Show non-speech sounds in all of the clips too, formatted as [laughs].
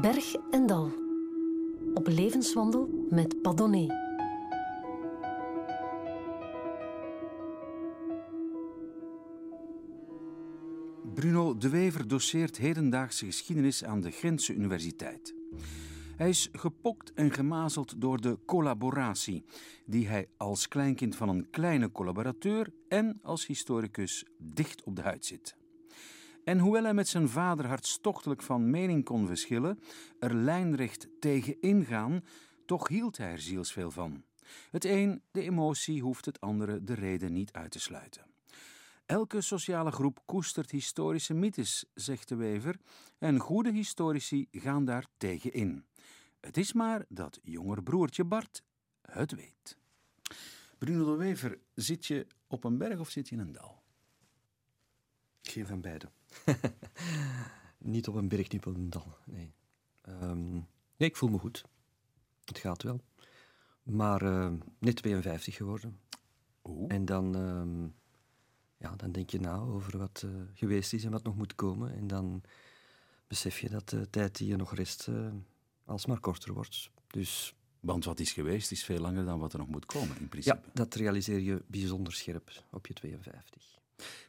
Berg en Dal. Op levenswandel met Padonné. Bruno De Wever doseert hedendaagse geschiedenis aan de Gentse Universiteit. Hij is gepokt en gemazeld door de collaboratie, die hij als kleinkind van een kleine collaborateur en als historicus dicht op de huid zit. En hoewel hij met zijn vader hartstochtelijk van mening kon verschillen, er lijnrecht tegen ingaan, toch hield hij er zielsveel van. Het een, de emotie, hoeft het andere, de reden niet uit te sluiten. Elke sociale groep koestert historische mythes, zegt de Wever, en goede historici gaan daar tegen in. Het is maar dat jonger broertje Bart het weet. Bruno de Wever, zit je op een berg of zit je in een dal? Geen van beide. [laughs] niet op een berg, niet op een dal. Nee. Um, nee, ik voel me goed. Het gaat wel. Maar uh, net 52 geworden. Oeh. En dan, um, ja, dan denk je na over wat uh, geweest is en wat nog moet komen. En dan besef je dat de tijd die je nog rest uh, alsmaar korter wordt. Dus want wat is geweest is veel langer dan wat er nog moet komen, in principe. Ja, dat realiseer je bijzonder scherp op je 52.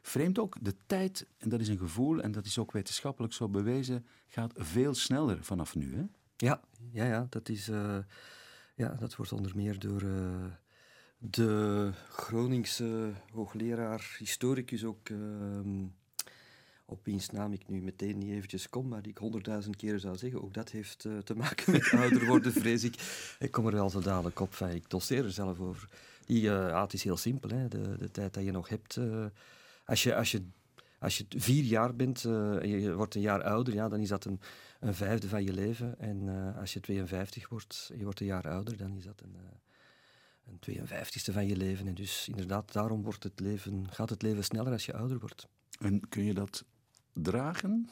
Vreemd ook, de tijd, en dat is een gevoel, en dat is ook wetenschappelijk zo bewezen, gaat veel sneller vanaf nu. Hè? Ja, ja, ja, dat, is, uh, ja, dat wordt onder meer door uh, de Groningse hoogleraar, historicus ook. Uh, op wiens naam ik nu meteen niet eventjes kom, maar die ik honderdduizend keren zou zeggen. Ook dat heeft uh, te maken met ouder worden, [laughs] vrees ik. Ik kom er wel zo dadelijk op, van, ik doseer er zelf over. Die, uh, ja, het is heel simpel, hè. De, de tijd dat je nog hebt. Uh, als, je, als, je, als je vier jaar bent en je wordt een jaar ouder, ja, dan is dat een, een vijfde van je leven. En als je 52 wordt je wordt een jaar ouder, dan is dat een een 52ste van je leven. En dus inderdaad, daarom wordt het leven, gaat het leven sneller als je ouder wordt. En kun je dat dragen?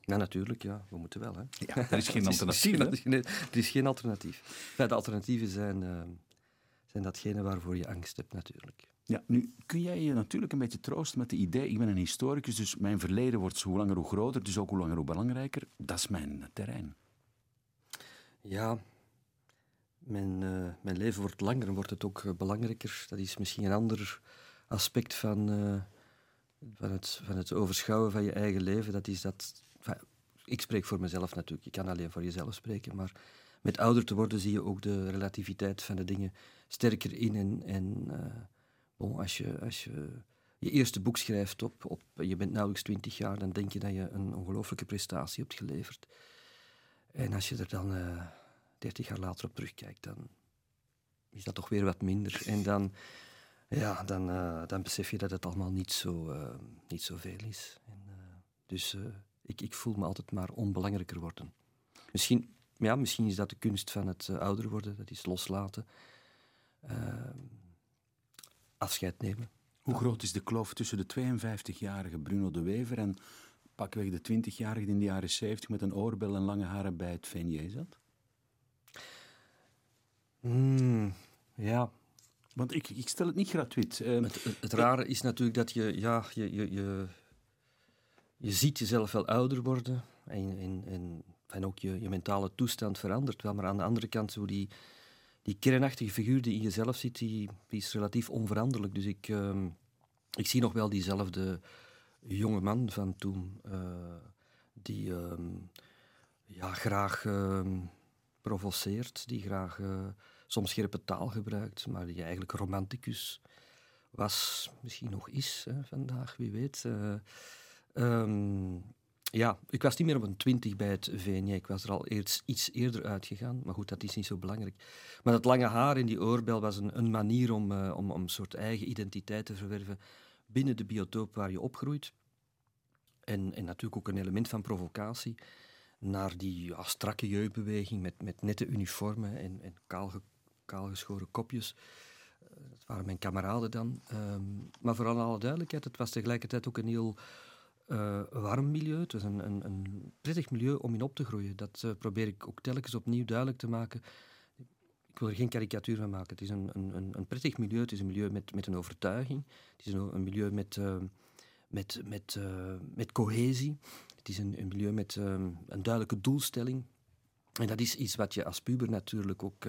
Ja, natuurlijk, ja. We moeten wel, hè. Ja, er is geen [laughs] alternatief, [laughs] er, is, er is geen alternatief. Ja, de alternatieven zijn, uh, zijn datgene waarvoor je angst hebt, natuurlijk. Ja, nu kun jij je natuurlijk een beetje troosten met de idee, ik ben een historicus, dus mijn verleden wordt hoe langer hoe groter, dus ook hoe langer hoe belangrijker. Dat is mijn terrein. Ja, mijn, uh, mijn leven wordt langer en wordt het ook uh, belangrijker. Dat is misschien een ander aspect van van het, het overschouwen van je eigen leven, dat is dat. ik spreek voor mezelf natuurlijk, je kan alleen voor jezelf spreken, maar met ouder te worden zie je ook de relativiteit van de dingen sterker in. En, en uh, bon, als, je, als je je eerste boek schrijft op, op, je bent nauwelijks twintig jaar, dan denk je dat je een ongelooflijke prestatie hebt geleverd. En als je er dan uh, dertig jaar later op terugkijkt, dan is dat toch weer wat minder. En dan ja, dan, uh, dan besef je dat het allemaal niet zo, uh, niet zo veel is. En, uh, dus ik, ik voel me altijd maar onbelangrijker worden. Misschien, ja, misschien is dat de kunst van het ouder worden, dat is loslaten, afscheid nemen. Hoe groot is de kloof tussen de 52-jarige Bruno de Wever en pakweg de 20-jarige die in de jaren 70 met een oorbel en lange haren bij het VNJ zat? Mm, ja, want ik, ik stel het niet gratuit. Uh, het, rare is natuurlijk dat je, ja, je, je, je, je ziet jezelf wel ouder worden en, en, en, en ook je, mentale toestand verandert wel. Maar aan de andere kant, zo die, die kernachtige figuur die in jezelf zit, die, die is relatief onveranderlijk. Dus ik, uh, ik zie nog wel diezelfde jonge man van toen, uh, die ehm, ja, graag ehm, provoceert, die graag eh, soms scherpe taal gebruikt, maar die eigenlijk romanticus was, misschien nog is hè, vandaag, wie weet. Uh, um, ja, ik was niet meer op een twintig bij het VNJ. Ik was er al eerst iets eerder uitgegaan. Maar goed, dat is niet zo belangrijk. Maar dat lange haar in die oorbel was een, een manier om, uh, om, om een soort eigen identiteit te verwerven binnen de biotoop waar je opgroeit. En, en natuurlijk ook een element van provocatie naar die ja, strakke jeugdbeweging met, met nette uniformen en, en kaalgeschoren kopjes. Uh, dat waren mijn kameraden dan. Um, maar vooral alle duidelijkheid, het was tegelijkertijd ook een heel uh, warm milieu. Het was een, een, een, prettig milieu om in op te groeien. Dat uh, probeer ik ook telkens opnieuw duidelijk te maken. Ik wil er geen karikatuur van maken. Het is een, een, prettig milieu. Het is een milieu met, met een overtuiging. Het is een, milieu met, uh, met, met, met cohesie. Het is een, milieu met um, een duidelijke doelstelling. En dat is iets wat je als puber natuurlijk ook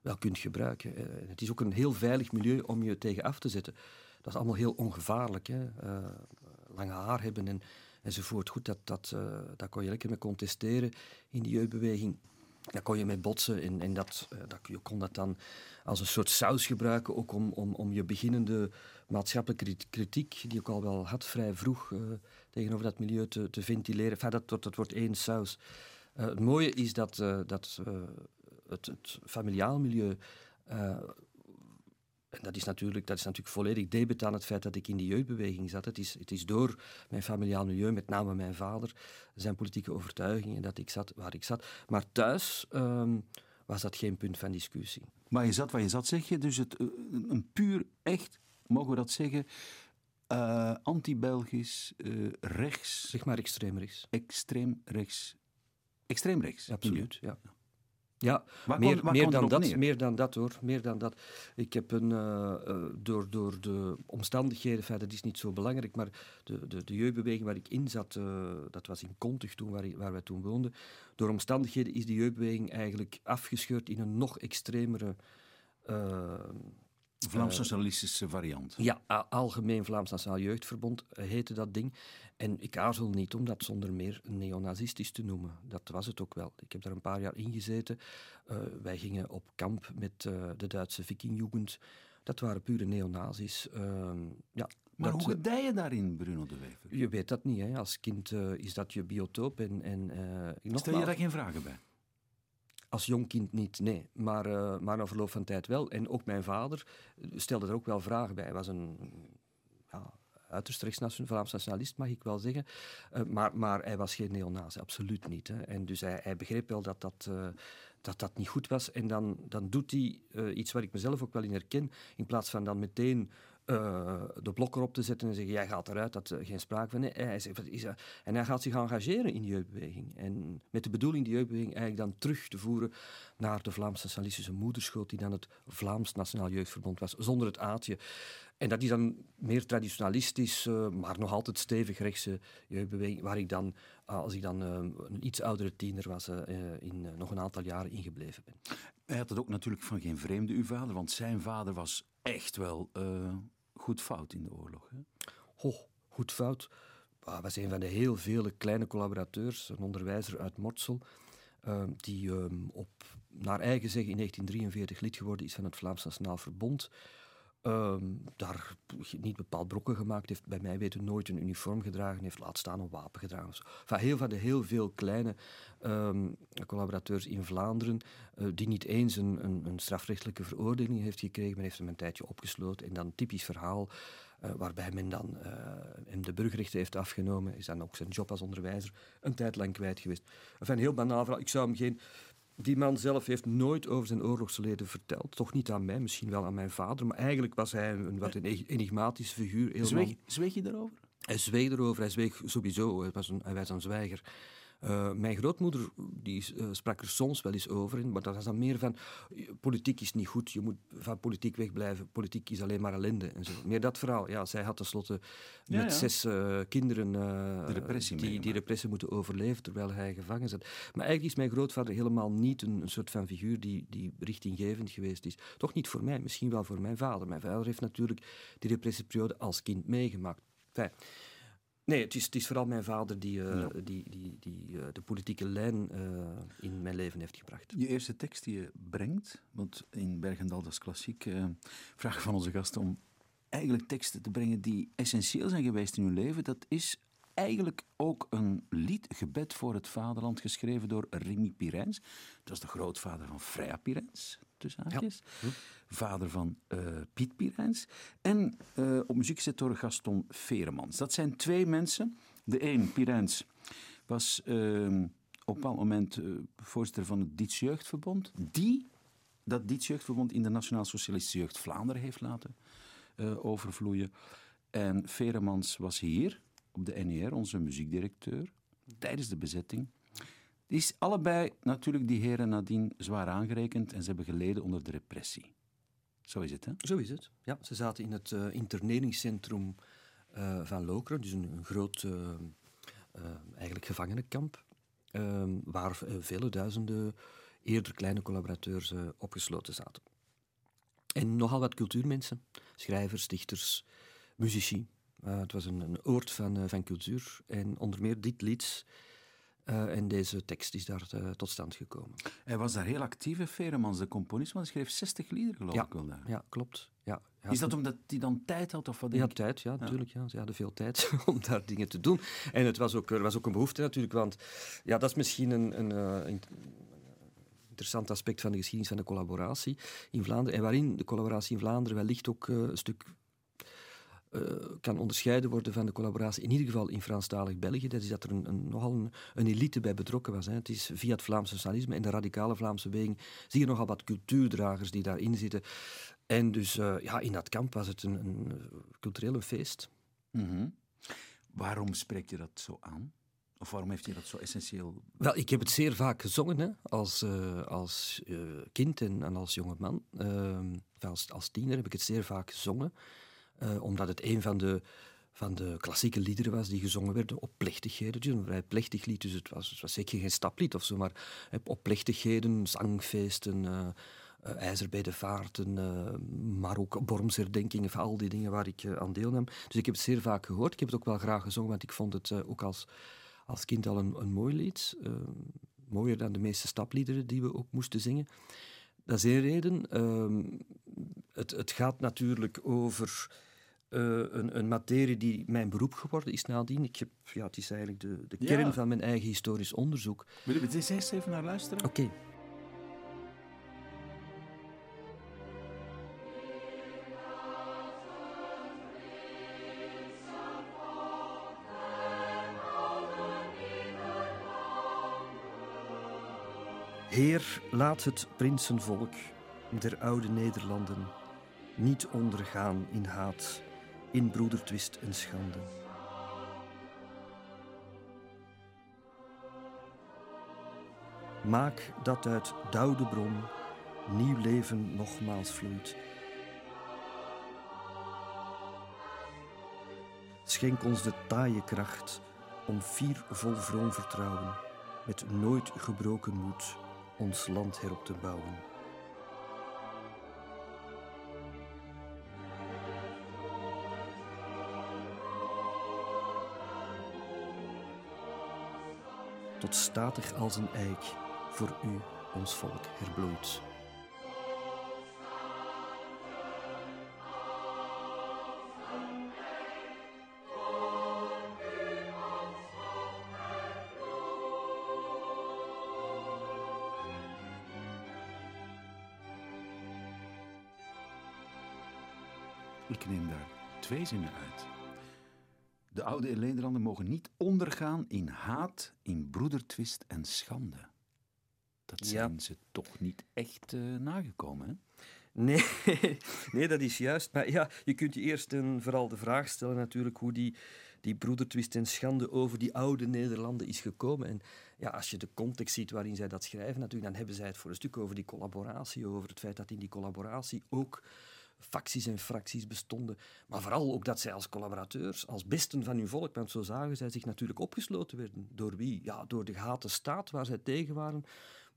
wel kunt gebruiken. het is ook een heel veilig milieu om je tegen af te zetten. Dat is allemaal heel ongevaarlijk. Hè? lange haar hebben en, enzovoort. Goed, dat, dat, daar kon je lekker mee contesteren in de jeugdbeweging. Daar kon je mee botsen en, en dat, dat, je kon dat dan als een soort saus gebruiken, ook om, om, om je beginnende maatschappelijke kritiek, die ik al wel had vrij vroeg uh, tegenover dat milieu te, te ventileren. Dat, dat, dat wordt één saus. Uh, het mooie is dat, uh, dat het, het familiaal milieu en dat is, natuurlijk, dat is natuurlijk volledig debet aan het feit dat ik in die jeugdbeweging zat. Het is, het is door mijn familiaal milieu, met name mijn vader, zijn politieke overtuigingen, dat ik zat waar ik zat. Maar thuis um, was dat geen punt van discussie. Maar je zat waar je zat, zeg je. Dus het, eh, een puur, echt, mogen we dat zeggen, uh, anti-Belgisch, uh, rechts... Zeg maar extreem rechts. Extreem rechts. Extreem rechts. Absoluut, ja. Ja, meer, meer, dan dat, meer dan dat hoor. Meer dan dat. Ik heb een, uh, door, door de omstandigheden, feit, dat is niet zo belangrijk, maar de, de, de jeugdbeweging waar ik in zat, uh, dat was in Kontig toen, waar, waar wij toen woonden. Door omstandigheden is die jeugdbeweging eigenlijk afgescheurd in een nog extremere Vlaams-socialistische variant. Ja, Algemeen Vlaams Nationaal Jeugdverbond heette dat ding. En ik aarzel niet om dat zonder meer neonazistisch te noemen. Dat was het ook wel. Ik heb daar een paar jaar in gezeten. Uh, wij gingen op kamp met uh, de Duitse Vikingjugend. Dat waren pure neonazis. Uh, ja, maar hoe gedij je daarin, Bruno de Wever? Je weet dat niet. Hè. Als kind is dat je biotoop. En, en, Stel je daar geen vragen bij? Als jong kind niet, nee. Maar, uh, maar na verloop van tijd wel. En ook mijn vader stelde er ook wel vragen bij. Hij was een ja, uiterst rechts Vlaams nationalist, mag ik wel zeggen. Uh, maar, maar hij was geen neonazi, absoluut niet. Hè. En dus hij, begreep wel dat dat, uh, dat dat niet goed was. En dan, dan doet hij iets waar ik mezelf ook wel in herken. In plaats van dan meteen uh, de blok erop te zetten en zeggen: Jij gaat eruit, dat er geen sprake van. Hij zegt, is En hij gaat zich engageren in de jeugdbeweging. En met de bedoeling die jeugdbeweging eigenlijk dan terug te voeren naar de Vlaamse Nationalistische Moederschool, die dan het Vlaams Nationaal Jeugdverbond was, zonder het aatje. En dat is dan meer traditionalistisch, uh, maar nog altijd stevig rechtse jeugdbeweging, waar ik dan, uh, als ik dan uh, een iets oudere tiener was, in nog een aantal jaren ingebleven ben. Hij had het ook natuurlijk van geen vreemde, uw vader, want zijn vader was echt wel goed fout in de oorlog. Hè? Goed fout. Ah, was een van de heel vele kleine collaborateurs, een onderwijzer uit Mortsel, uh, die uh, op, naar eigen zeggen in 1943 lid geworden is van het Vlaams Nationaal Verbond. Um, daar niet bepaald brokken gemaakt heeft, bij mij weten nooit een uniform gedragen heeft, laat staan een wapen gedragen. Van heel van de heel veel kleine um, collaborateurs in Vlaanderen, uh, die niet eens een, een, een, strafrechtelijke veroordeling heeft gekregen, men heeft hem een tijdje opgesloten en dan een typisch verhaal uh, waarbij men dan uh, hem de burgerrechten heeft afgenomen, is dan ook zijn job als onderwijzer een tijd lang kwijt geweest. Enfin, heel banaal verhaal. Ik zou hem geen die man zelf heeft nooit over zijn oorlogsleden verteld. Toch niet aan mij, misschien wel aan mijn vader. Maar eigenlijk was hij een wat een enigmatische figuur. Zweeg, zweeg je daarover? Hij zweeg erover, hij zweeg sowieso. Hij was een, hij was een zwijger. Uh, mijn grootmoeder die, uh, sprak er soms wel eens over, maar dat was dan meer van politiek is niet goed, je moet van politiek wegblijven, politiek is alleen maar ellende en zo. Meer dat verhaal. Ja, zij had tenslotte met ja, ja. zes uh, kinderen repressie die, die repressie moeten overleven terwijl hij gevangen zat. Maar eigenlijk is mijn grootvader helemaal niet een, een soort van figuur die, die richtinggevend geweest is. Toch niet voor mij, misschien wel voor mijn vader. Mijn vader heeft natuurlijk die repressieperiode als kind meegemaakt. Enfin, Nee, het is, het is vooral mijn vader die, uh, die, die, die uh, de politieke lijn uh, in mijn leven heeft gebracht. Je eerste tekst die je brengt, want in Bergendal, dat is klassiek, vragen van onze gasten om eigenlijk teksten te brengen die essentieel zijn geweest in hun leven, dat is eigenlijk ook een lied, gebed voor het vaderland, geschreven door Remy Pirijns. Dat is de grootvader van Freya Pirijns, tussen haakjes. Ja. Vader van uh, Piet Pirijns. En uh, op muziek zit door Gaston Veremans. Dat zijn twee mensen. De een, Pirijns, was uh, op een bepaald moment eh, voorzitter van het Diets Jeugdverbond. Die dat Diets Jeugdverbond in de Nationaal Socialistische Jeugd Vlaanderen heeft laten overvloeien. En Veremans was hier op de NER, onze muziekdirecteur, tijdens de bezetting. Die is allebei natuurlijk die heren nadien zwaar aangerekend en ze hebben geleden onder de repressie. Zo is het, hè? Zo is het. Ja, ze zaten in het uh, interneringscentrum uh, van Lokeren, dus een, een groot uh, eigenlijk gevangenenkamp. ehm, waar eh, vele duizenden eerder kleine collaborateurs eh, opgesloten zaten. En nogal wat cultuurmensen, schrijvers, dichters, muzici. Het was een, een oord van, van cultuur. En onder meer dit lied uh, en deze tekst is daar tot stand gekomen. Hij was daar heel actief, Feremans, de componist, want hij schreef 60 liederen, geloof ja, ik wel daar. Ja, klopt. Ja, is dat omdat hij dan tijd had? Of wat ja, tijd, ja, natuurlijk. Ja. Ze hadden veel tijd [laughs] om daar dingen te doen. En het was ook, er was ook een behoefte natuurlijk, want ja, dat is misschien een, een, een interessant aspect van de geschiedenis van de collaboratie in Vlaanderen. En waarin de collaboratie in Vlaanderen wellicht ook een stuk uh, kan onderscheiden worden van de collaboratie, in ieder geval in Franstalig België. Dat is dat er een, een, nogal een, een, elite bij betrokken was. Hè. Het is via het Vlaamse socialisme en de radicale Vlaamse beweging zie je nogal wat cultuurdragers die daarin zitten. En dus uh, ja, in dat kamp was het een, een cultureel feest. Mm -hmm. Waarom spreek je dat zo aan? Of waarom heeft hij dat zo essentieel? Wel, ik heb het zeer vaak gezongen hè, als, uh, als uh, kind en, en, als jonge man. Uh, als, als tiener heb ik het zeer vaak gezongen, uh, omdat het een van de, van de klassieke liederen was die gezongen werden op plechtigheden. Is een vrij plechtig lied, dus het was, was zeker geen staplied of zo, maar op plechtigheden, zangfeesten. Uh, ijzer bij de vaarten, maar ook Bormsherdenkingen, al die dingen waar ik aan deelnam. Dus ik heb het zeer vaak gehoord. Ik heb het ook wel graag gezongen, want ik vond het ook als, als kind al een, een mooi lied. mooier dan de meeste stapliederen die we ook moesten zingen. Dat is één reden. het, het gaat natuurlijk over een, een, materie die mijn beroep geworden is nadien. Ik heb, ja, het is eigenlijk de, de kern ja. van mijn eigen historisch onderzoek. Wil je er eens even naar luisteren? Oké. Okay. Heer, laat het prinsenvolk der oude Nederlanden niet ondergaan in haat, in broedertwist en schande. Maak dat uit doude bron nieuw leven nogmaals vloeit. Schenk ons de taaie kracht om vier vol vroom vertrouwen, met nooit gebroken moed ons land herop te bouwen. Tot statig als een eik voor u ons volk herbloeit. Ik neem daar twee zinnen uit. De oude Nederlanden mogen niet ondergaan in haat, in broedertwist en schande. Dat zijn ja. ze toch niet echt uh, nagekomen, hè? Nee, [laughs] nee, dat is juist. Maar ja, je kunt je eerst en vooral de vraag stellen natuurlijk hoe die, die broedertwist en schande over die oude Nederlanden is gekomen. En ja, als je de context ziet waarin zij dat schrijven, natuurlijk, dan hebben zij het voor een stuk over die collaboratie, over het feit dat in die collaboratie ook facties en fracties bestonden. Maar vooral ook dat zij als collaborateurs, als besten van hun volk, want zo zagen zij zich natuurlijk opgesloten werden. Door wie? Ja, door de gehate staat waar zij tegen waren.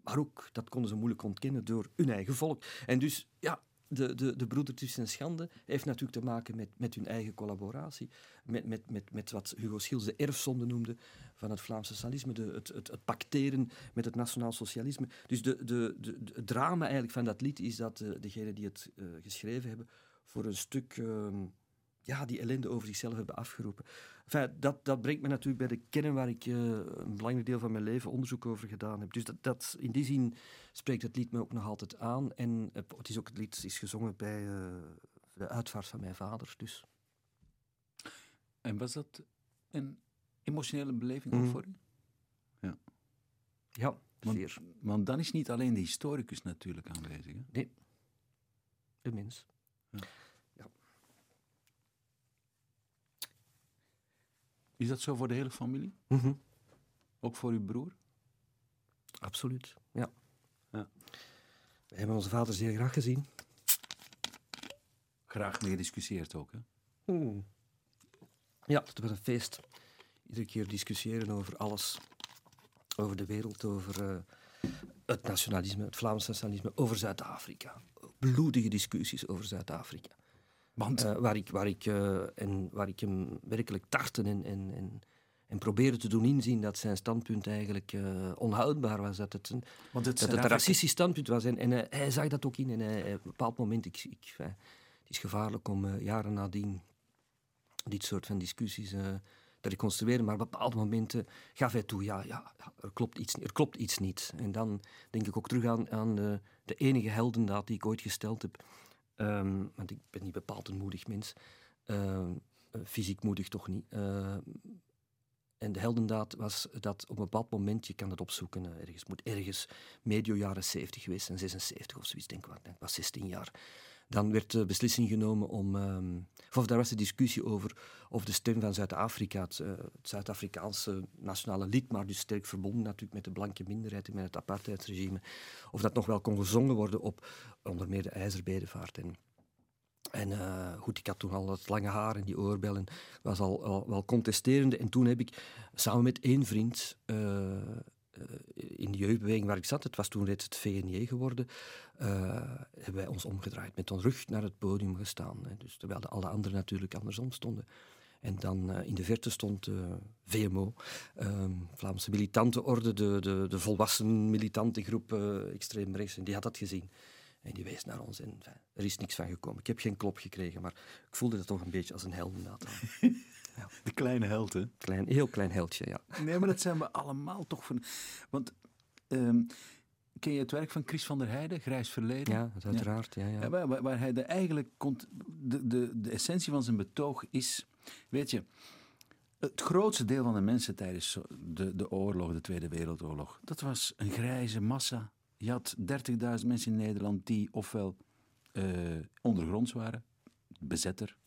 Maar ook, dat konden ze moeilijk ontkennen, door hun eigen volk. En dus, ja, de, de, de broedertwist en schande heeft natuurlijk te maken met, met hun eigen collaboratie. Met, met, met, met wat Hugo Schils de erfzonde noemde van het Vlaamse socialisme. De, het, het, het pacteren met het nationaal socialisme. Dus de, de, de, het drama eigenlijk van dat lied is dat uh, degenen die het uh, geschreven hebben voor een stuk... Uh, ja, die ellende over zichzelf hebben afgeroepen. Enfin, dat, dat brengt me natuurlijk bij de kern waar ik uh, een belangrijk deel van mijn leven onderzoek over gedaan heb. Dus dat, dat, in die zin spreekt het lied me ook nog altijd aan. En het is ook het lied is gezongen bij uh, de uitvaart van mijn vader. Dus. En was dat een emotionele beleving mm. voor u? Ja. Ja, want, zeer. Want dan is niet alleen de historicus natuurlijk aanwezig. Hè? Nee, de mens. Ja. Is dat zo voor de hele familie? Mm -hmm. Ook voor uw broer? Absoluut, ja. ja. We hebben onze vader zeer graag gezien. Graag mee gediscussieerd ook, hè? Mm. Ja, het was een feest. Iedere keer discussiëren over alles. over de wereld, over uh, het nationalisme, het Vlaams nationalisme, over Zuid-Afrika. Bloedige discussies over Zuid-Afrika. Want? Uh, waar, ik, waar, ik, uh, en waar ik hem werkelijk tarten en, en, en, en probeerde te doen inzien dat zijn standpunt eigenlijk onhoudbaar was. Dat het een, Want het, dat het een racistisch standpunt was. En, en hij zag dat ook in. En hij, op een bepaald moment, ik, ik, het is gevaarlijk om jaren nadien dit soort van discussies te reconstrueren. Maar op bepaalde momenten gaf hij toe, ja, ja er, klopt iets, er klopt iets niet. En dan denk ik ook terug aan, aan de, de enige heldendaad die ik ooit gesteld heb. Um, want ik ben niet bepaald een moedig mens. Uh, fysiek moedig toch niet. Uh, en de heldendaad was dat op een bepaald moment, je kan het opzoeken, uh, ergens moet ergens medio jaren 70 geweest zijn, 76 of zoiets, denk ik, ik was 16 jaar. Dan werd de beslissing genomen om. Um, of daar was de discussie over of de stem van Zuid-Afrika, het, het Zuid-Afrikaanse nationale lied, maar dus sterk verbonden natuurlijk met de blanke minderheid en met het apartheidsregime, of dat nog wel kon gezongen worden op onder meer de IJzerbedevaart. En, en uh, goed, ik had toen al het lange haar en die oorbellen, was al, wel contesterende. En toen heb ik samen met één vriend uh, in de jeugdbeweging waar ik zat, het was toen reeds het VNJ geworden, uh, hebben wij ons omgedraaid, met ons rug naar het podium gestaan. Hè. Dus terwijl de alle anderen natuurlijk andersom stonden. En dan uh, in de verte stond VMO, ehm, Vlaamse militantenorde, de, de, de volwassen militantengroep extreem rechts, en die had dat gezien. En die wees naar ons en er is niks van gekomen. Ik heb geen klop gekregen, maar ik voelde het toch een beetje als een. Ja. [laughs] De kleine held, hè? Klein, heel klein heldje, ja. Nee, maar dat zijn we allemaal toch van. Want um, ken je het werk van Chris van der Heijden, Grijs Verleden? Ja, uiteraard. Ja. Ja, ja. Waar, waar, hij de eigenlijk komt. De, de, de essentie van zijn betoog is. Weet je, het grootste deel van de mensen tijdens de, de oorlog, de Tweede Wereldoorlog, dat was een grijze massa. Je had 30.000 mensen in Nederland die ofwel uh, ondergronds waren, bezetter,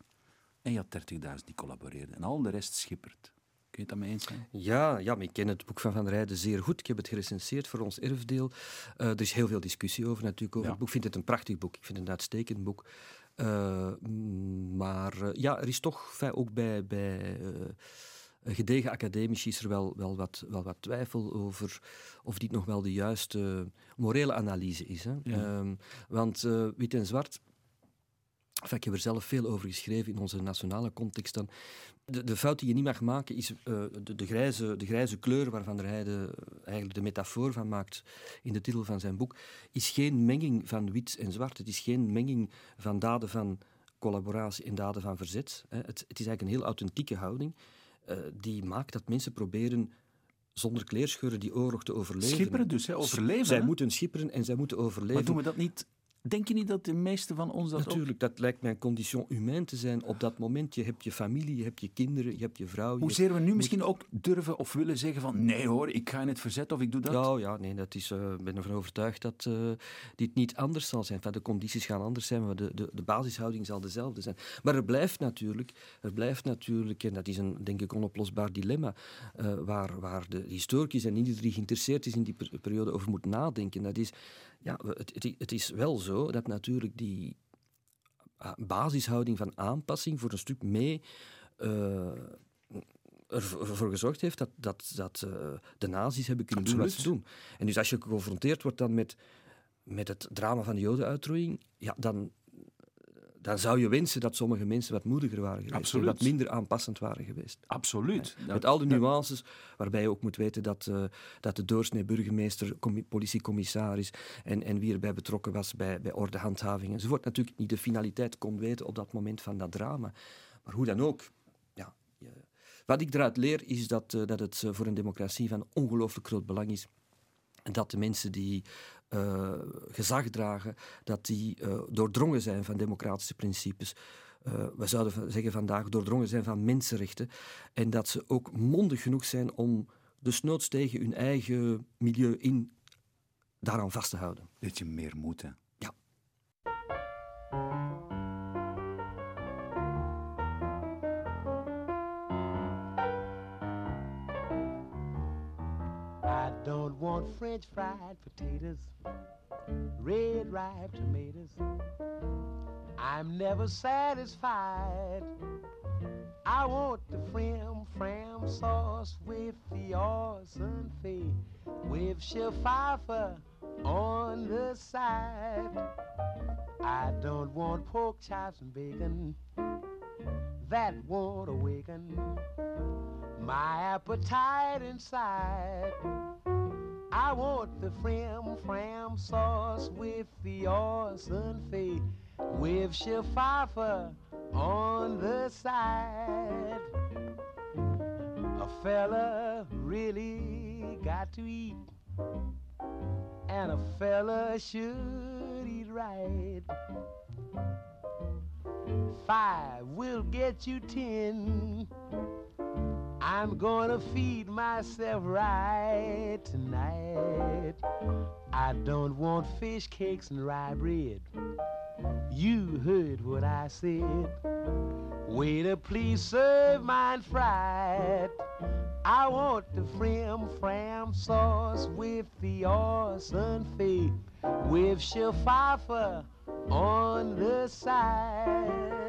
en je had 30.000 die collaboreerden. En al de rest schippert. Kun je het daarmee eens zijn? Ja, ja, maar ik ken het boek van Van Rijden zeer goed. Ik heb het gerecenseerd voor ons erfdeel. Uh, er is heel veel discussie over natuurlijk. Over het boek. Ik vind het een prachtig boek. Ik vind het een uitstekend boek. Uh, maar uh, ja, er is toch ook bij... bij gedegen academici is er wel, wel, wat, wel wat twijfel over of dit nog wel de juiste morele analyse is. Hè? Ja. Um, want wit en zwart Enfin, ik heb er zelf veel over geschreven in onze nationale context. Dan. De, de fout die je niet mag maken is uh, de, de, grijze, de grijze kleur waarvan hij de, eigenlijk de metafoor van maakt in de titel van zijn boek, is geen menging van wit en zwart. Het is geen menging van daden van collaboratie en daden van verzet. Het, het is eigenlijk een heel authentieke houding uh, die maakt dat mensen proberen zonder kleerscheuren die oorlog te overleven. Schipperen dus, hè? overleven. Zij moeten schipperen en zij moeten overleven. Maar doen we dat niet Denk je niet dat de meeste van ons dat Natuurlijk, dat lijkt mij een condition humain te zijn. Op dat moment, je hebt je familie, je hebt je kinderen, je hebt je vrouw. Hoezeer we nu misschien ook durven of willen zeggen van nee hoor, ik ga in het verzet of ik doe dat? Ja, ja nee, dat is, uh, ben ervan overtuigd dat uh, dit niet anders zal zijn. Enfin, de condities gaan anders zijn, maar de, de, de basishouding zal dezelfde zijn. Maar er blijft natuurlijk, er blijft natuurlijk en dat is een denk ik onoplosbaar dilemma, uh, waar, waar de historicus en iedereen die geïnteresseerd is in die periode over moet nadenken. Dat is ja, het, het, is wel zo dat natuurlijk die ah, basishouding van aanpassing voor een stuk mee uh, ervoor gezorgd heeft dat, dat, dat uh, de nazi's hebben kunnen doen wat ze doen. En dus als je geconfronteerd wordt dan met, met het drama van de jodenuitroeiing, ja, dan, dan zou je wensen dat sommige mensen wat moediger waren geweest. Absoluut. Wat minder aanpassend waren geweest. Absoluut. Met al de nuances, waarbij je ook moet weten dat, uh, dat de doorsnee burgemeester, politiecommissaris en, en wie erbij betrokken was bij, bij ordehandhaving enzovoort, natuurlijk niet de finaliteit kon weten op dat moment van dat drama. Maar hoe dan ook, ja, je, wat ik eruit leer is dat, uh, dat het voor een democratie van ongelooflijk groot belang is dat de mensen die uh, gezag dragen, dat die uh, doordrongen zijn van democratische principes. Uh, we zouden zeggen vandaag doordrongen zijn van mensenrechten. En dat ze ook mondig genoeg zijn om desnoods tegen hun eigen milieu in daaraan vast te houden. Dat je meer moet, Want french fried potatoes, red ripe tomatoes. I'm never satisfied. I want the frim, fram, sauce with the awesome fee, with Pfeiffer on the side. I don't want pork chops and bacon, that won't awaken my appetite inside. I want the frim fram sauce with the awesome fee, with Pfeiffer on the side. A fella really got to eat, and a fella should eat right. Five will get you ten. I'm gonna feed myself right tonight. I don't want fish cakes and rye bread. You heard what I said. Waiter, please serve mine fried. I want the frim fram sauce with the awesome fee, with Pfeiffer on the side.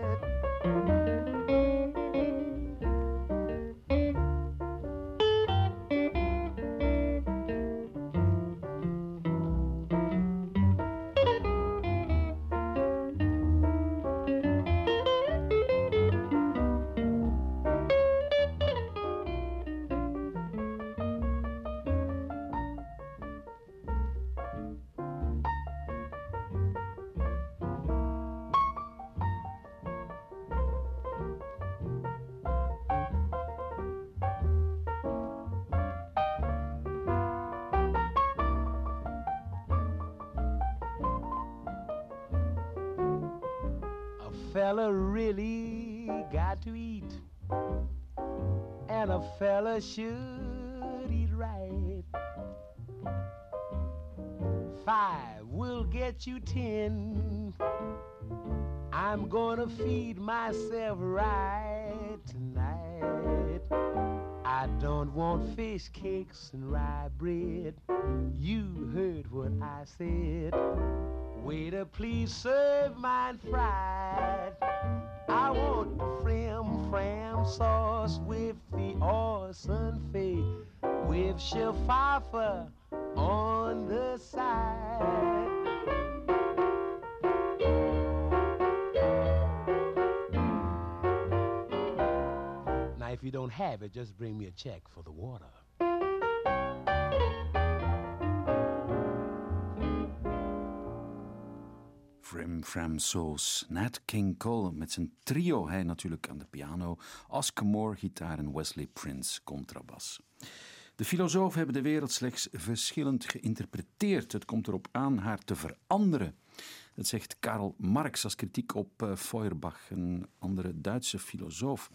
Fella should eat right. Five will get you ten. I'm gonna feed myself right tonight. I don't want fish cakes and rye bread. You heard what I said. Waiter, please serve mine fried. I want frim fram sauce with the awesome fee, with Pfeiffer on the side. Now, if you don't have it, just bring me a check for the water. Frim Fram Sauce. Nat King Cole met zijn trio. Hij natuurlijk aan de piano, Oscar Moore gitaar en Wesley Prince contrabas. De filosofen hebben de wereld slechts verschillend geïnterpreteerd. Het komt erop aan haar te veranderen. Dat zegt Karl Marx als kritiek op eh, Feuerbach, een andere Duitse filosoof.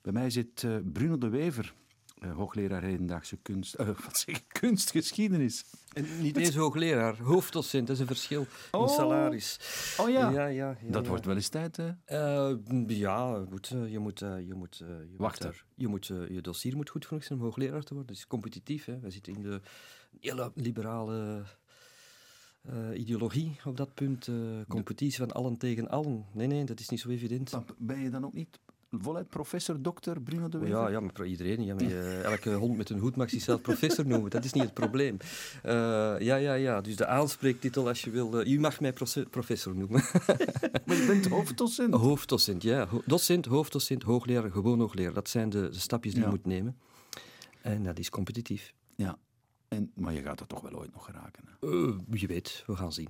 Bij mij zit eh, Bruno de Wever, eh, hoogleraar hedendaagse kunst, eh, [laughs] wat zeg ik, kunstgeschiedenis. En niet eens hoogleraar, hoofddocent, dat is een verschil in Oh. salaris. Oh ja, ja, ja, ja, dat ja. wordt wel eens tijd. hè? Eh, ja, goed, je moet, je moet, je moet Wachten. je, moet, je dossier moet goed genoeg zijn om hoogleraar te worden. Het is competitief. Hè. We zitten in de hele liberale ideologie op dat punt. competitie van allen tegen allen. Nee, nee, dat is niet zo evident. Maar Ben je dan ook niet voluit professor, dokter Bruno de Wever? Ja, ja, maar iedereen. Ja, maar je- elke hond met een hoed mag zichzelf professor noemen. Dat is niet het probleem. Eh, ja, ja, ja. Dus de aanspreektitel, als je wil... eh, u mag mij professor noemen. [laughs] Maar je bent hoofddocent. Hoofddocent, ja. Docent, hoofddocent, hoogleraar, gewoon hoogleraar. Dat zijn de, de stapjes die Ja. je moet nemen. En dat is competitief. Ja. En, maar je gaat er toch wel ooit nog geraken. Hè? Eh, wie weet, we gaan zien.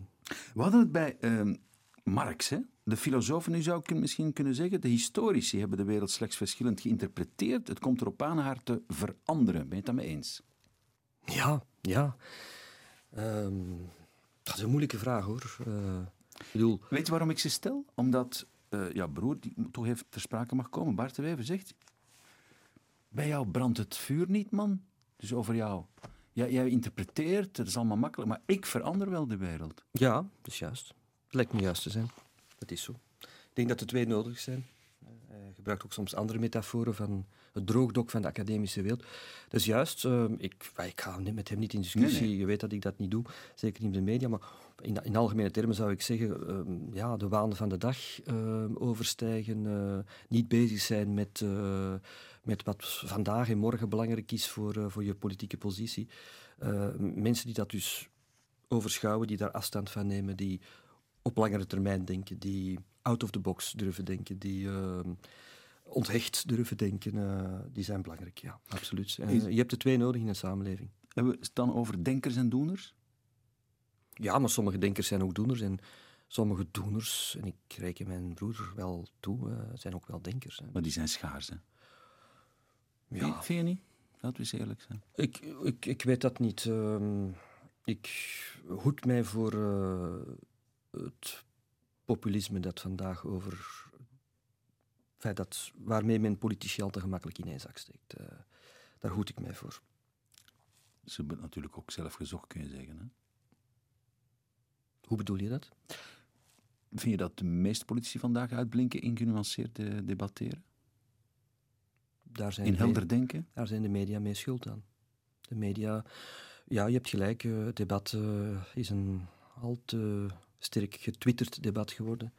We hadden het bij ehm, Marx, hè? de filosofen. Nu zou ik misschien kunnen zeggen, de historici hebben de wereld slechts verschillend geïnterpreteerd. Het komt erop aan haar te veranderen. Ben je het daarmee eens? Ja, ja. Ehm, dat is een moeilijke vraag, hoor. Ik bedoel, Weet je waarom ik ze stel? Omdat ja, broer, die toch even ter sprake mag komen, Bart de Wever zegt... Bij jou brandt het vuur niet, man. Dus over jou. Ja, jij interpreteert, het is allemaal makkelijk, maar ik verander wel de wereld. ja, dat is juist. Lijkt me juist te zijn. Dat is zo. Ik denk dat de twee nodig zijn. Eh, Hij gebruikt ook soms andere metaforen van het droogdok van de academische wereld. Dat is juist. ehm, ik, ga met hem niet in discussie. Nee, nee. Je weet dat ik dat niet doe, zeker niet in de media. Maar in, in algemene termen zou ik zeggen, ehm, ja, de waan van de dag ehm, overstijgen, eh, niet bezig zijn met, eh, met wat vandaag en morgen belangrijk is voor, eh, voor je politieke positie. Mensen die dat dus overschouwen, die daar afstand van nemen, die op langere termijn denken, die out of the box durven denken, die uh, onthecht durven denken, uh, die zijn belangrijk, ja, absoluut. Uh, je hebt de twee nodig in een samenleving. Hebben we het dan over denkers en doeners? Ja, maar sommige denkers zijn ook doeners en sommige doeners, en ik reken mijn broer wel toe, zijn ook wel denkers. Hè. Maar die zijn schaars, hè? Ja. Vind je niet? Laten we eens eerlijk zijn. Ik, ik, ik weet dat niet. Uh, ik hoed mij voor uh, het populisme dat vandaag over. Feit dat, waarmee men politici al te gemakkelijk in één zak steekt. Uh, daar hoed ik mij voor. Ze hebben het natuurlijk ook zelf gezocht, kun je zeggen. Hè? Hoe bedoel je dat? Vind je dat de meeste politici vandaag uitblinken in genuanceerd debatteren? Daar zijn in helder denken? Daar zijn de media mee schuld aan. De media, ja, je hebt gelijk, uh, het debat is een al te sterk getwitterd debat geworden.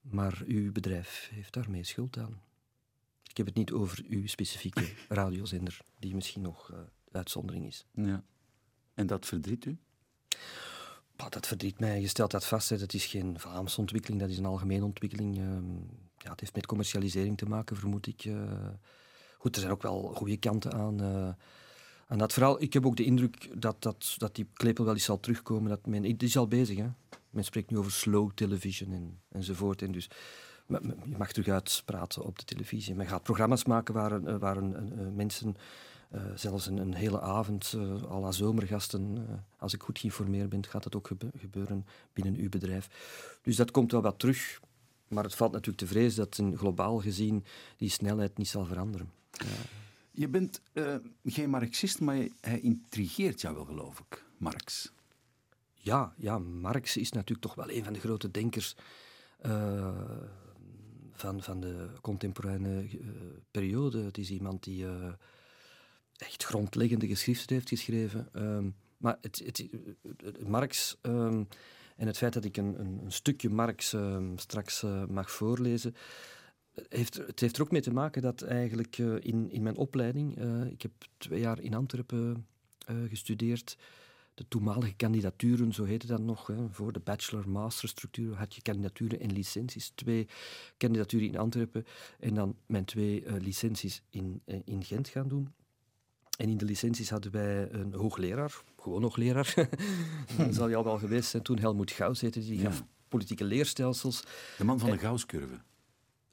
Maar uw bedrijf heeft daar mee schuld aan. Ik heb het niet over uw specifieke [laughs] radiozender, die misschien nog uh, uitzondering is. Ja. En dat verdriet u? Bah, dat verdriet mij. Je stelt dat vast. Hè. Dat is geen Vlaamse ontwikkeling, dat is een algemene ontwikkeling. Uh, ja, het heeft met commercialisering te maken, vermoed ik. Uh, goed, er zijn ook wel goede kanten aan. Uh, aan dat verhaal. Ik heb ook de indruk dat, dat, dat die klepel wel eens zal terugkomen. Dat men, het is al bezig. Hè. Men spreekt nu over slow television en, enzovoort. En dus je mag terug uitpraten op de televisie. Men gaat programma's maken waar, waar een, een, mensen uh, zelfs een, een, hele avond, uh, à la zomergasten, als ik goed geïnformeerd ben, gaat dat ook gebe gebeuren binnen uw bedrijf. Dus dat komt wel wat terug. Maar het valt natuurlijk te vrezen dat in globaal gezien die snelheid niet zal veranderen. Je bent geen Marxist, maar hij intrigeert jou wel, geloof ik, Marx. Ja, ja, Marx is natuurlijk toch wel een van de grote denkers van, van de contemporaine periode. Het is iemand die echt grondleggende geschriften heeft geschreven. Um, maar het, het, Marx um, en het feit dat ik een, een, een stukje Marx um, straks mag voorlezen, heeft, het heeft er ook mee te maken dat eigenlijk in, in mijn opleiding, ik heb twee jaar in Antwerpen gestudeerd, de toenmalige kandidaturen, zo heette dat nog, hè, voor de bachelor-master-structuur had je kandidaturen en licenties. Twee kandidaturen in Antwerpen en dan mijn twee licenties in, in Gent gaan doen. En in de licenties hadden wij een hoogleraar, gewoon hoogleraar. [laughs] dat zal je al wel geweest zijn toen, Helmoet Gauss heette die, gaf politieke leerstelsels. De man van de Gauss-curve.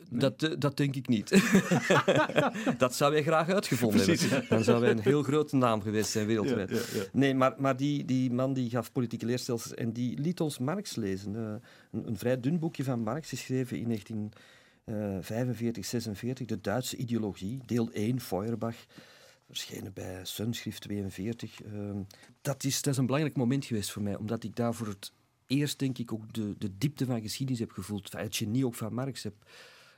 Nee? Dat, uh, dat denk ik niet. [laughs] dat zou wij graag uitgevonden Precies, hebben. Dan zou wij een heel grote naam geweest zijn wereldwijd. Ja, ja, ja. Nee, maar, maar die, die man die gaf politieke leerstelsels en die liet ons Marx lezen. Uh, een, een, vrij dun boekje van Marx, geschreven in 1945, 46, De Duitse ideologie, deel 1, Feuerbach verschenen bij Sunschrift 42. Uh, dat, is, dat is een belangrijk moment geweest voor mij, omdat ik daar voor het eerst, denk ik, ook de, de diepte van geschiedenis heb gevoeld. Het genie ook van Marx heb,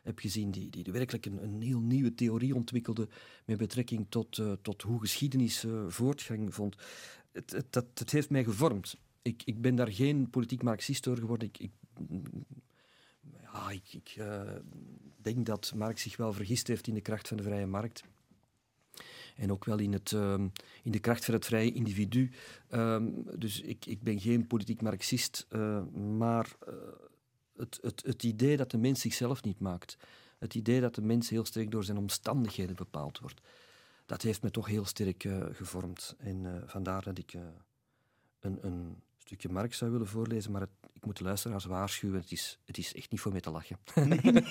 heb gezien, die, die werkelijk een, een heel nieuwe theorie ontwikkelde met betrekking tot, uh, tot hoe geschiedenis uh, voortgang vond. Het, dat, het heeft mij gevormd. Ik, ik ben daar geen politiek marxist door geworden. Ik, ik, ja, ik, ik uh, denk dat Marx zich wel vergist heeft in de kracht van de vrije markt en ook wel in, het, um, in de kracht van het vrije individu. Um, dus ik, ik ben geen politiek marxist, maar het, het, het idee dat de mens zichzelf niet maakt, het idee dat de mens heel sterk door zijn omstandigheden bepaald wordt, dat heeft me toch heel sterk uh, gevormd. En vandaar dat ik een, een stukje Marx zou willen voorlezen, maar het, ik moet de luisteraars waarschuwen, het is, het is echt niet voor mij te lachen. Nee, [laughs]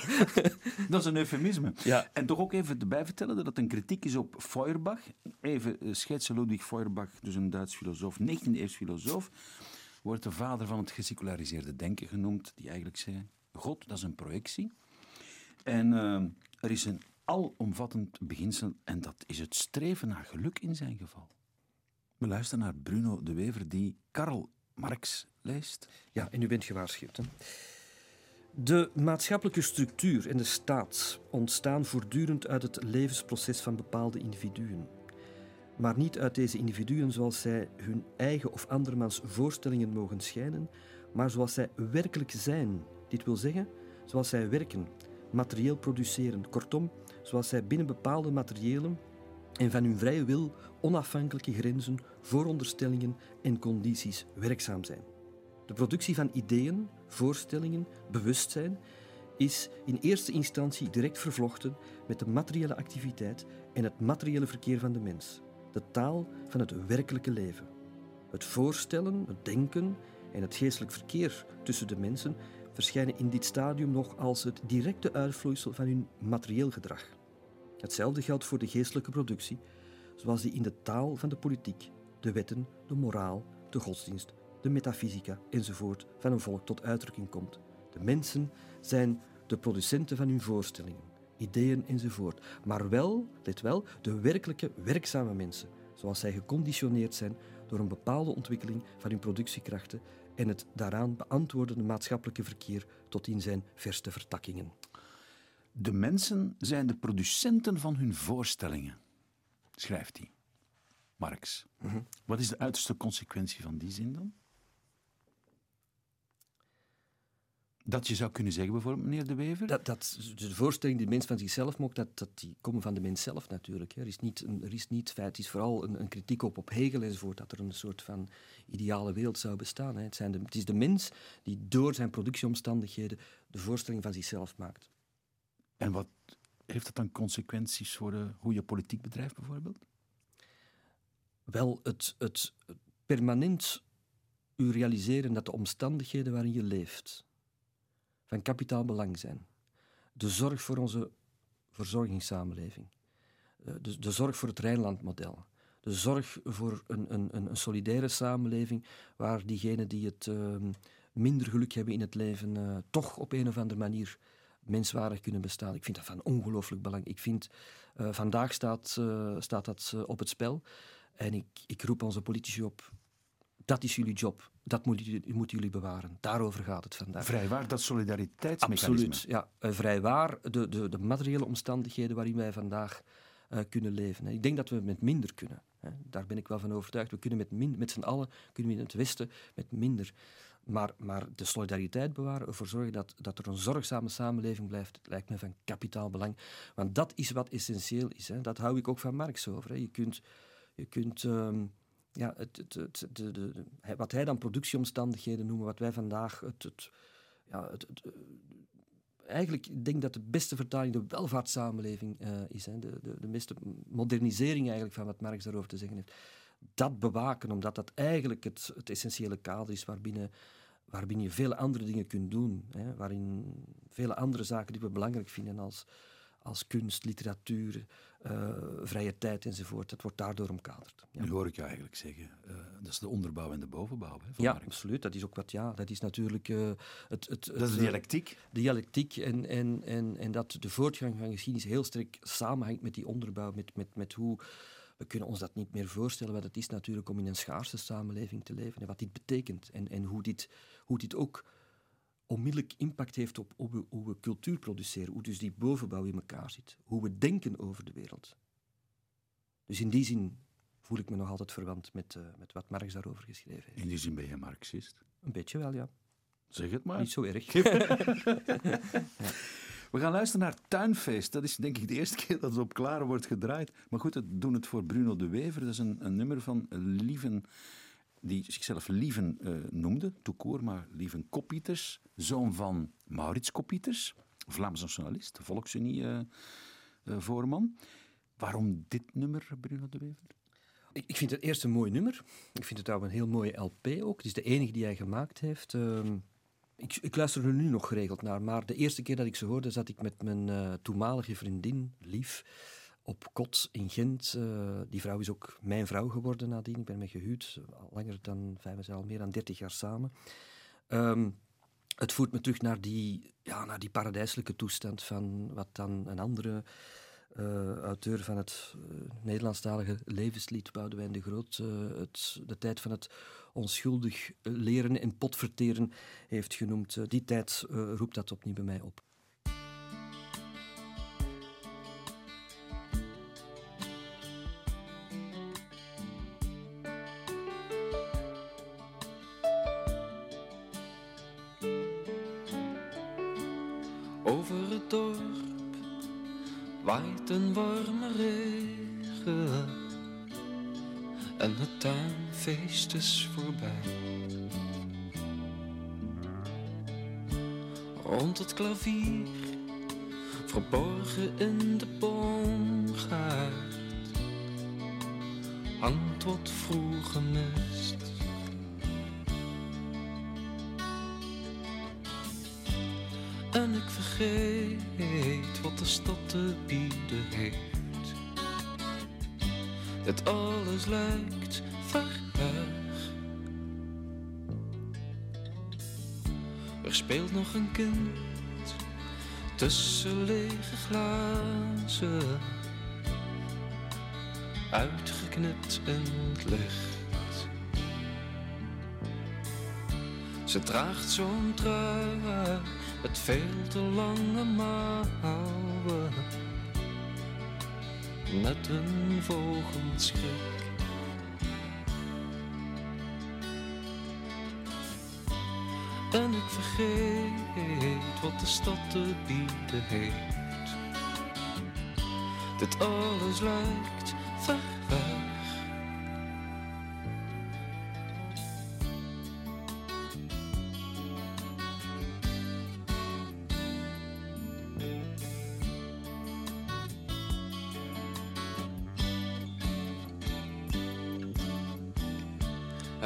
dat is een eufemisme. Ja. En toch ook even erbij vertellen dat het een kritiek is op Feuerbach. Even schetsen Ludwig Feuerbach, dus een Duits filosoof, 19e-eeuws filosoof, wordt de vader van het geseculariseerde denken genoemd, die eigenlijk zei, God, dat is een projectie. En uh, er is een alomvattend beginsel en dat is het streven naar geluk in zijn geval. We luisteren naar Bruno de Wever, die Karl Marx leest. Ja, en u bent gewaarschuwd. Hè? De maatschappelijke structuur en de staat ontstaan voortdurend uit het levensproces van bepaalde individuen. Maar niet uit deze individuen zoals zij hun eigen of andermans voorstellingen mogen schijnen, maar zoals zij werkelijk zijn. Dit wil zeggen, zoals zij werken, materieel produceren, kortom, zoals zij binnen bepaalde materiële en van hun vrije wil onafhankelijke grenzen, vooronderstellingen en condities werkzaam zijn. De productie van ideeën, voorstellingen, bewustzijn is in eerste instantie direct vervlochten met de materiële activiteit en het materiële verkeer van de mens, de taal van het werkelijke leven. Het voorstellen, het denken en het geestelijk verkeer tussen de mensen verschijnen in dit stadium nog als het directe uitvloeisel van hun materieel gedrag. Hetzelfde geldt voor de geestelijke productie, zoals die in de taal van de politiek, de wetten, de moraal, de godsdienst, de metafysica enzovoort van een volk tot uitdrukking komt. De mensen zijn de producenten van hun voorstellingen, ideeën enzovoort, maar wel, let wel, de werkelijke werkzame mensen, zoals zij geconditioneerd zijn door een bepaalde ontwikkeling van hun productiekrachten en het daaraan beantwoordende maatschappelijke verkeer tot in zijn verste vertakkingen. De mensen zijn de producenten van hun voorstellingen, schrijft hij. Marx. Wat is de uiterste consequentie van die zin dan? Dat je zou kunnen zeggen, bijvoorbeeld, meneer De Wever? Dat, dat, de voorstelling die de mens van zichzelf maakt, dat, dat die komen van de mens zelf natuurlijk. Er is niet, een, er is niet feit, het is vooral een, een, kritiek op, op Hegel enzovoort, dat er een soort van ideale wereld zou bestaan. Hè. Het, zijn de, het is de mens die door zijn productieomstandigheden de voorstelling van zichzelf maakt. En wat heeft dat dan consequenties voor de, hoe je politiek bedrijft, bijvoorbeeld? Wel, het, het permanent u realiseren dat de omstandigheden waarin je leeft van kapitaal belang zijn. De zorg voor onze verzorgingssamenleving. Eh, de, de zorg voor het Rijnlandmodel. De zorg voor een, een, een solidaire samenleving waar diegenen die het uh, minder geluk hebben in het leven uh, toch op een of andere manier menswaardig kunnen bestaan. Ik vind dat van ongelooflijk belang. Ik vind, uh, vandaag staat, staat dat op het spel. En ik, ik roep onze politici op, dat is jullie job. Dat moeten jullie bewaren. Daarover gaat het vandaag. Vrijwaar, dat solidariteitsmechanisme. Absoluut, ja. Eh, vrijwaar, de, de, de materiële omstandigheden waarin wij vandaag uh, kunnen leven. Ik denk dat we met minder kunnen. Hè. Daar ben ik wel van overtuigd. We kunnen met, min, met z'n allen, kunnen we in het Westen met minder. Maar, maar de solidariteit bewaren, ervoor zorgen dat, dat er een zorgzame samenleving blijft, lijkt me van kapitaal belang. Want dat is wat essentieel is. Hè. Dat hou ik ook van Marx over. Hè. Je kunt... Je kunt um, ja, het, het, het, de, de, wat hij dan productieomstandigheden noemen, wat wij vandaag het, ja, het, eigenlijk ik denk dat de beste vertaling de welvaartssamenleving uh, is. Hè. De, de, de meeste modernisering eigenlijk van wat Marx daarover te zeggen heeft. Dat bewaken, omdat dat eigenlijk het, het essentiële kader is waarbinnen, waarbinnen je vele andere dingen kunt doen. Hè. Waarin vele andere zaken die we belangrijk vinden als als kunst, literatuur, uh, vrije tijd enzovoort. Dat wordt daardoor omkaderd. Ja. Nu hoor ik je eigenlijk zeggen, uh, dat is de onderbouw en de bovenbouw. Hè, ja, absoluut. Dat is ook wat, ja, dat is natuurlijk uh, het, het, Dat is de dialectiek. De dialectiek en, en, en, en dat de voortgang van geschiedenis heel sterk samenhangt met die onderbouw, met, met, met hoe... We kunnen ons dat niet meer voorstellen wat het is natuurlijk om in een schaarse samenleving te leven en wat dit betekent en, en hoe, dit, hoe dit ook onmiddellijk impact heeft op hoe we, hoe we, cultuur produceren, hoe dus die bovenbouw in elkaar zit, hoe we denken over de wereld. Dus in die zin voel ik me nog altijd verwant met, uh, met wat Marx daarover geschreven heeft. In die zin ben je Marxist? Een beetje wel, ja. Zeg het maar. Niet zo erg. [laughs] [laughs] We gaan luisteren naar Tuinfeest. Dat is denk ik de eerste keer dat het op Klaar wordt gedraaid. Maar goed, we doen het voor Bruno de Wever. Dat is een, een nummer van Lieven die zichzelf Lieven uh, noemde, toekoor, maar Lieven Koppieters, zoon van Maurits Koppieters, Vlaams nationalist, Volksunie-voorman. Uh, uh, Waarom dit nummer, Bruno de Wever? Ik, vind het eerst een mooi nummer. Ik vind het ook een heel mooie LP ook. Het is de enige die hij gemaakt heeft. Ehm, ik, ik, luister er nu nog geregeld naar, maar de eerste keer dat ik ze hoorde, zat ik met mijn toenmalige vriendin, Lief, op kot in Gent. Uh, die vrouw is ook mijn vrouw geworden nadien. Ik ben mee gehuwd, langer dan, vijf jaar, al meer dan dertig jaar samen. Um, het voert me terug naar die, ja, naar die paradijselijke toestand van wat dan een andere uh, auteur van het uh, Nederlandstalige levenslied, Boudewijn de Groot, het, de tijd van het onschuldig leren en potverteren heeft genoemd. die tijd roept dat opnieuw bij mij op. waait een warme regen en het tuinfeest is voorbij. Rond het klavier, verborgen in de boomgaard, hangt wat vroege mist. Wat de stad te bieden heeft. Het alles lijkt ver weg. Er speelt nog een kind tussen lege glazen, uitgeknipt in het licht. Ze draagt zo'n trui met veel te lange mouwen, net een vogelschrik. En ik vergeet wat de stad te bieden heeft. Dit alles lijkt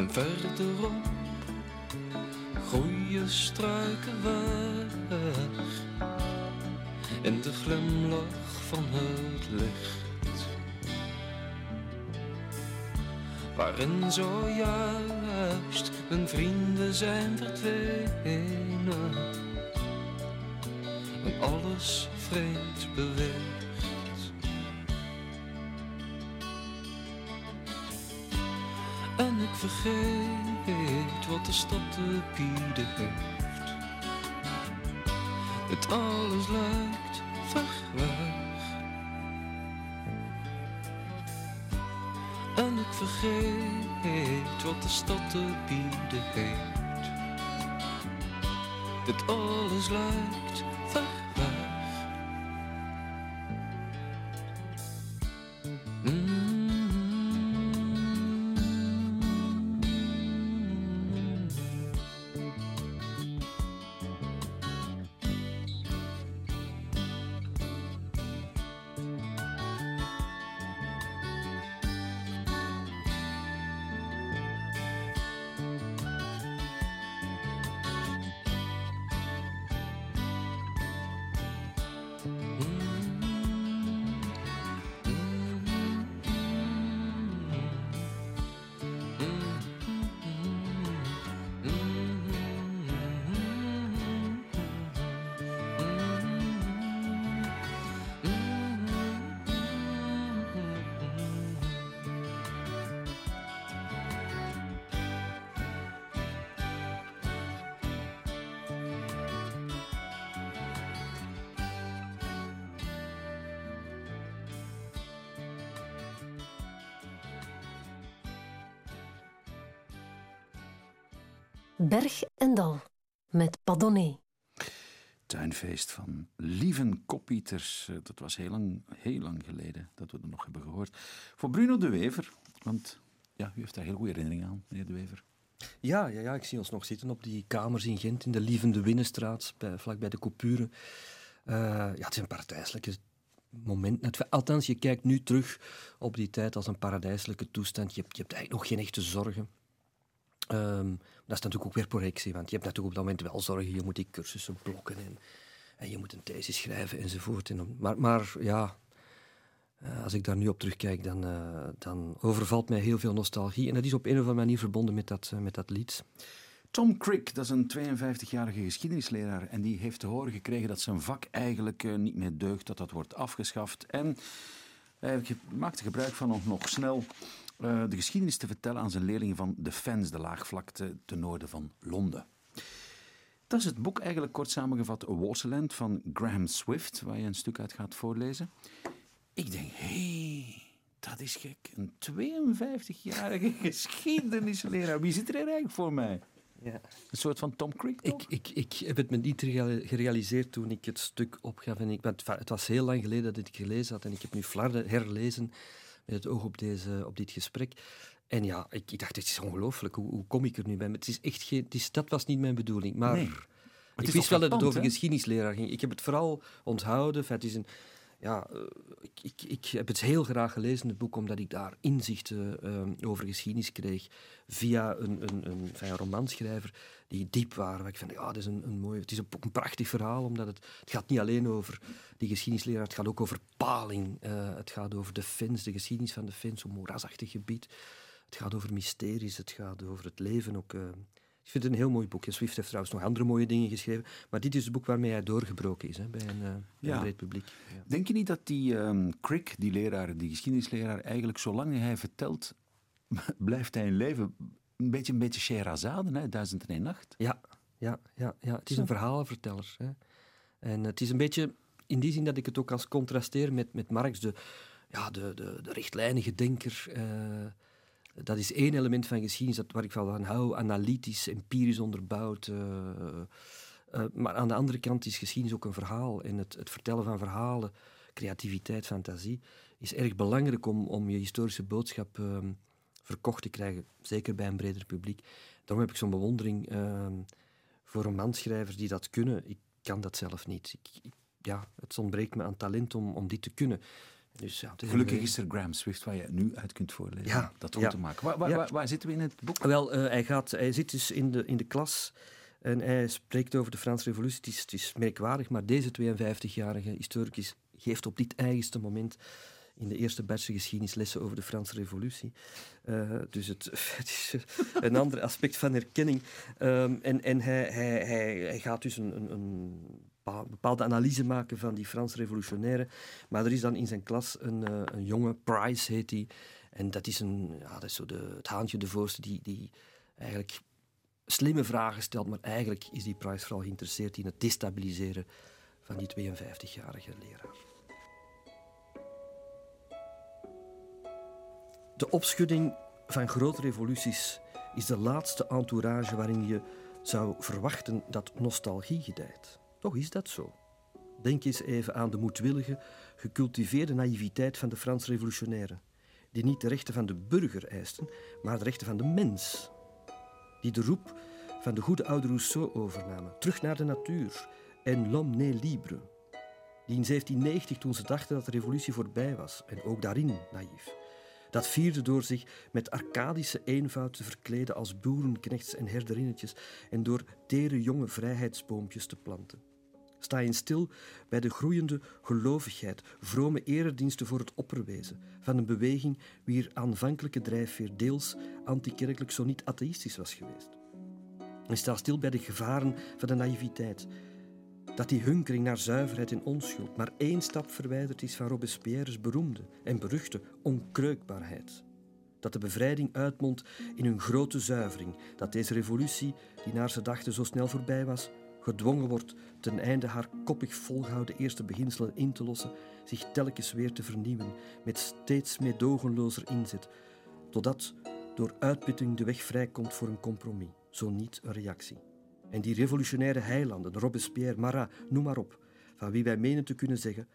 En verderop groeien struiken weg in de glimlach van het licht. Waarin zojuist mijn vrienden zijn verdwenen en alles vreemd beweegt. Vergeet wat de stad te bieden heeft. Het alles lijkt ver weg. En ik vergeet wat de stad te bieden heeft. Dit alles lijkt Berg en Dal met Padonnet. Tuinfeest van Lieven Koppieters. Eh, Dat was heel lang, heel lang geleden dat we er nog hebben gehoord. Voor Bruno de Wever, want ja, u heeft daar heel goede herinneringen aan, meneer de Wever. Ja, ja, ja, ik zie ons nog zitten op die kamers in Gent, in de Lievende Winnenstraat, bij, vlak bij de Coupure. Eh, ja, het is een paradijselijke moment. Net- Althans, je kijkt nu terug op die tijd als een paradijselijke toestand. Je hebt, je hebt eigenlijk nog geen echte zorgen. Ehm, dat is natuurlijk ook weer projectie, want je hebt natuurlijk op dat moment wel zorgen. Je moet die cursussen blokken en, en je moet een thesis schrijven enzovoort. En, maar, maar ja, eh, als ik daar nu op terugkijk, dan, eh, dan overvalt mij heel veel nostalgie. En dat is op een of andere manier verbonden met dat, eh, met dat lied. Tom Crick, dat is een 52-jarige geschiedenisleraar en die heeft te horen gekregen dat zijn vak eigenlijk niet meer deugt, dat dat wordt afgeschaft. En hij maakte gebruik van om nog snel eh, de geschiedenis te vertellen aan zijn leerlingen van de Fens, de laagvlakte ten noorden van Londen. Dat is het boek eigenlijk kort samengevat Waterland van Graham Swift, waar je een stuk uit gaat voorlezen. Ik denk, hé, hey, dat is gek. Een 52-jarige [laughs] geschiedenisleraar. Wie zit er eigenlijk voor mij? Ja. Een soort van Tom Creek, toch? Ik, ik, ik heb het me niet gereali- gerealiseerd toen ik het stuk opgaf. En ik, het was heel lang geleden dat ik het gelezen had. En ik heb nu Flarden herlezen met het oog op, deze, op dit gesprek. En ja, ik, ik dacht, het is ongelooflijk. Hoe, hoe kom ik er nu bij? Het is echt geen, het is, dat was niet mijn bedoeling. Maar Nee. ik is wist wel dat het over geschiedenisleraar ging. Ik heb het vooral onthouden. Het is een, ja, eh, ik, ik, ik heb het heel graag gelezen, het boek, omdat ik daar inzichten eh, over geschiedenis kreeg via een, een, een, van een romanschrijver die diep waren. Waar ik van, ja, dat is een, een mooi, het is een, een prachtig verhaal, omdat het, het gaat niet alleen over die geschiedenisleraar, het gaat ook over paling. eh, het gaat over de Fins, de geschiedenis van de Fins, een moerasachtig gebied. Het gaat over mysteries, het gaat over het leven ook. eh. ik vind het een heel mooi boek. Swift heeft trouwens nog andere mooie dingen geschreven. Maar dit is het boek waarmee hij doorgebroken is hè, bij een, eh, Ja. een breed publiek. Ja. Denk je niet dat die ehm Crick, die leraar, die geschiedenisleraar, eigenlijk zolang hij vertelt, [laughs] blijft hij in leven? Een beetje, een beetje Scheherazade, hè? Duizend en één nacht. Ja, ja, ja, ja. het is een verhalenverteller. Hè. En het is een beetje in die zin dat ik het ook als contrasteer met, met Marx, de, ja, de, de, de rechtlijnige denker. eh, dat is één element van geschiedenis dat, waar ik van hou, analytisch, empirisch onderbouwd. eh, eh, maar aan de andere kant is geschiedenis ook een verhaal. En het, het vertellen van verhalen, creativiteit, fantasie, is erg belangrijk om, om je historische boodschap ehm, verkocht te krijgen. Zeker bij een breder publiek. Daarom heb ik zo'n bewondering ehm, voor romanschrijvers die dat kunnen. Ik kan dat zelf niet. Ik, ik- ja, het ontbreekt me aan talent om, om dit te kunnen. Dus, ja, een Gelukkig is er Graham Swift waar je nu uit kunt voorlezen. Ja, dat ja. te maken. Waar, waar, waar zitten we in het boek? Wel, eh, hij, gaat, hij zit dus in de, in de klas en hij spreekt over de Franse Revolutie. Het is, het is merkwaardig, maar deze 52-jarige historicus geeft op dit eigenste moment in de eerste batch geschiedenislessen over de Franse Revolutie. Eh, dus het, [laughs] het is een ander aspect van herkenning. Ehm, en en hij, hij, hij, hij gaat dus een, een, een bepa- bepaalde analyse maken van die Franse revolutionairen. Maar er is dan in zijn klas een, eh, een jonge, Price heet hij. En dat is, een, ja, dat is zo de, het haantje de voorste die, die eigenlijk slimme vragen stelt. Maar eigenlijk is die Price vooral geïnteresseerd in het destabiliseren van die 52-jarige leraar. De opschudding van grote revoluties is de laatste entourage waarin je zou verwachten dat nostalgie gedijt. Toch is dat zo. Denk eens even aan de moedwillige, gecultiveerde naïviteit van de Franse revolutionairen, die niet de rechten van de burger eisten, maar de rechten van de mens. Die de roep van de goede oude Rousseau overnamen, terug naar de natuur en l'homme libre. Die in 1790, toen ze dachten dat de revolutie voorbij was, en ook daarin naïef, dat vierde door zich met arcadische eenvoud te verkleden als boerenknechts en herderinnetjes en door tere jonge vrijheidsboompjes te planten. Sta je stil bij de groeiende gelovigheid, vrome erediensten voor het opperwezen van een beweging wier aanvankelijke drijfveer deels antikerkelijk zo niet atheïstisch was geweest. En sta stil bij de gevaren van de naïviteit, dat die hunkering naar zuiverheid en onschuld maar één stap verwijderd is van Robespierre's beroemde en beruchte onkreukbaarheid. Dat de bevrijding uitmondt in een grote zuivering, dat deze revolutie, die naar ze dachten zo snel voorbij was, gedwongen wordt ten einde haar koppig volgehouden eerste beginselen in te lossen, zich telkens weer te vernieuwen, met steeds meedogenlozer inzet, totdat door uitputting de weg vrijkomt voor een compromis, zo niet een reactie. En die revolutionaire heilanden, Robespierre, Marat, noem maar op, van wie wij menen te kunnen zeggen,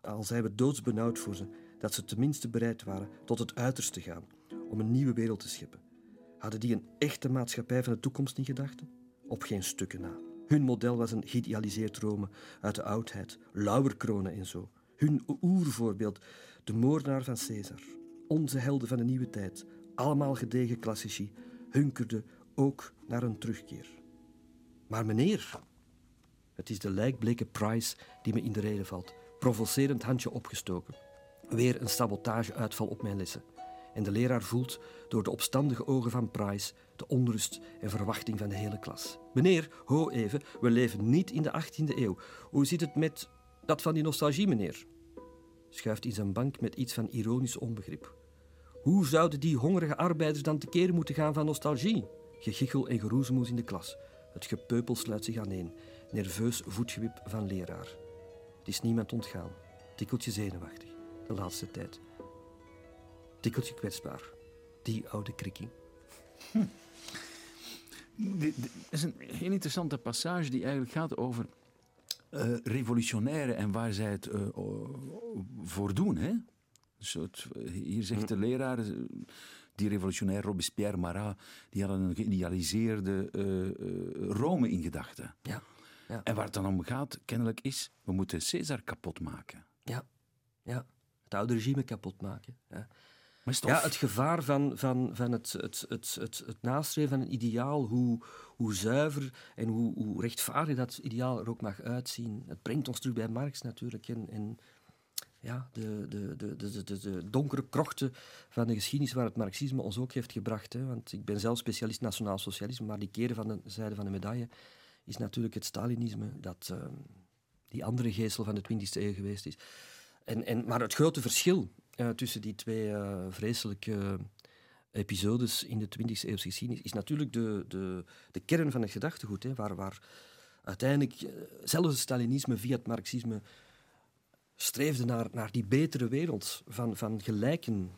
al zijn we doodsbenauwd voor ze, dat ze tenminste bereid waren tot het uiterste gaan om een nieuwe wereld te scheppen. Hadden die een echte maatschappij van de toekomst in gedachten? Op geen stukken na. Hun model was een geïdealiseerd Rome uit de oudheid, lauwerkronen en zo. Hun oervoorbeeld, de moordenaar van Caesar. Onze helden van de nieuwe tijd, allemaal gedegen klassici, hunkerden ook naar een terugkeer. Maar meneer, het is de lijkbleke Price die me in de reden valt. Provocerend handje opgestoken. Weer een sabotageuitval op mijn lessen. En de leraar voelt door de opstandige ogen van Price de onrust en verwachting van de hele klas. Meneer, ho even, we leven niet in de 18e eeuw. Hoe zit het met dat van die nostalgie, meneer? Schuift in zijn bank met iets van ironisch onbegrip. Hoe zouden die hongerige arbeiders dan tekeer moeten gaan van nostalgie? Gegichel en geroezemoes in de klas. Het gepeupel sluit zich aaneen. Nerveus voetgewip van leraar. Het is niemand ontgaan. Tikkeltje zenuwachtig. De laatste tijd. Tikkeltje kwetsbaar. Die oude krikking. dit, dit is een heel interessante passage die eigenlijk gaat over uh, revolutionairen en waar zij het uh, voor doen. Hè? Dus het, hier zegt de leraar, die revolutionair Robespierre Marat, die hadden een geïdealiseerde uh, Rome in gedachten. Ja. ja. En waar het dan om gaat, kennelijk is, we moeten Caesar kapot maken. Ja, ja. het oude regime kapot maken. Ja. Ja, het gevaar van, van, van het, het, het, het, het nastreven van een ideaal, hoe, hoe zuiver en hoe, hoe rechtvaardig dat ideaal er ook mag uitzien. Het brengt ons terug bij Marx natuurlijk. En, en ja, de, de, de, de, de, donkere krochten van de geschiedenis waar het marxisme ons ook heeft gebracht. Hè. Want ik ben zelf specialist nationaal socialisme, maar die keren van de zijde van de medaille is natuurlijk het Stalinisme, dat uh, die andere geestel van de 20e eeuw geweest is. En, en, maar het grote verschil uh, tussen die twee uh, vreselijke episodes in de 20e eeuwse geschiedenis is natuurlijk de, de, de kern van het gedachtegoed, hè, waar, waar uiteindelijk zelfs het Stalinisme via het marxisme streefde naar, naar die betere wereld van, van gelijken.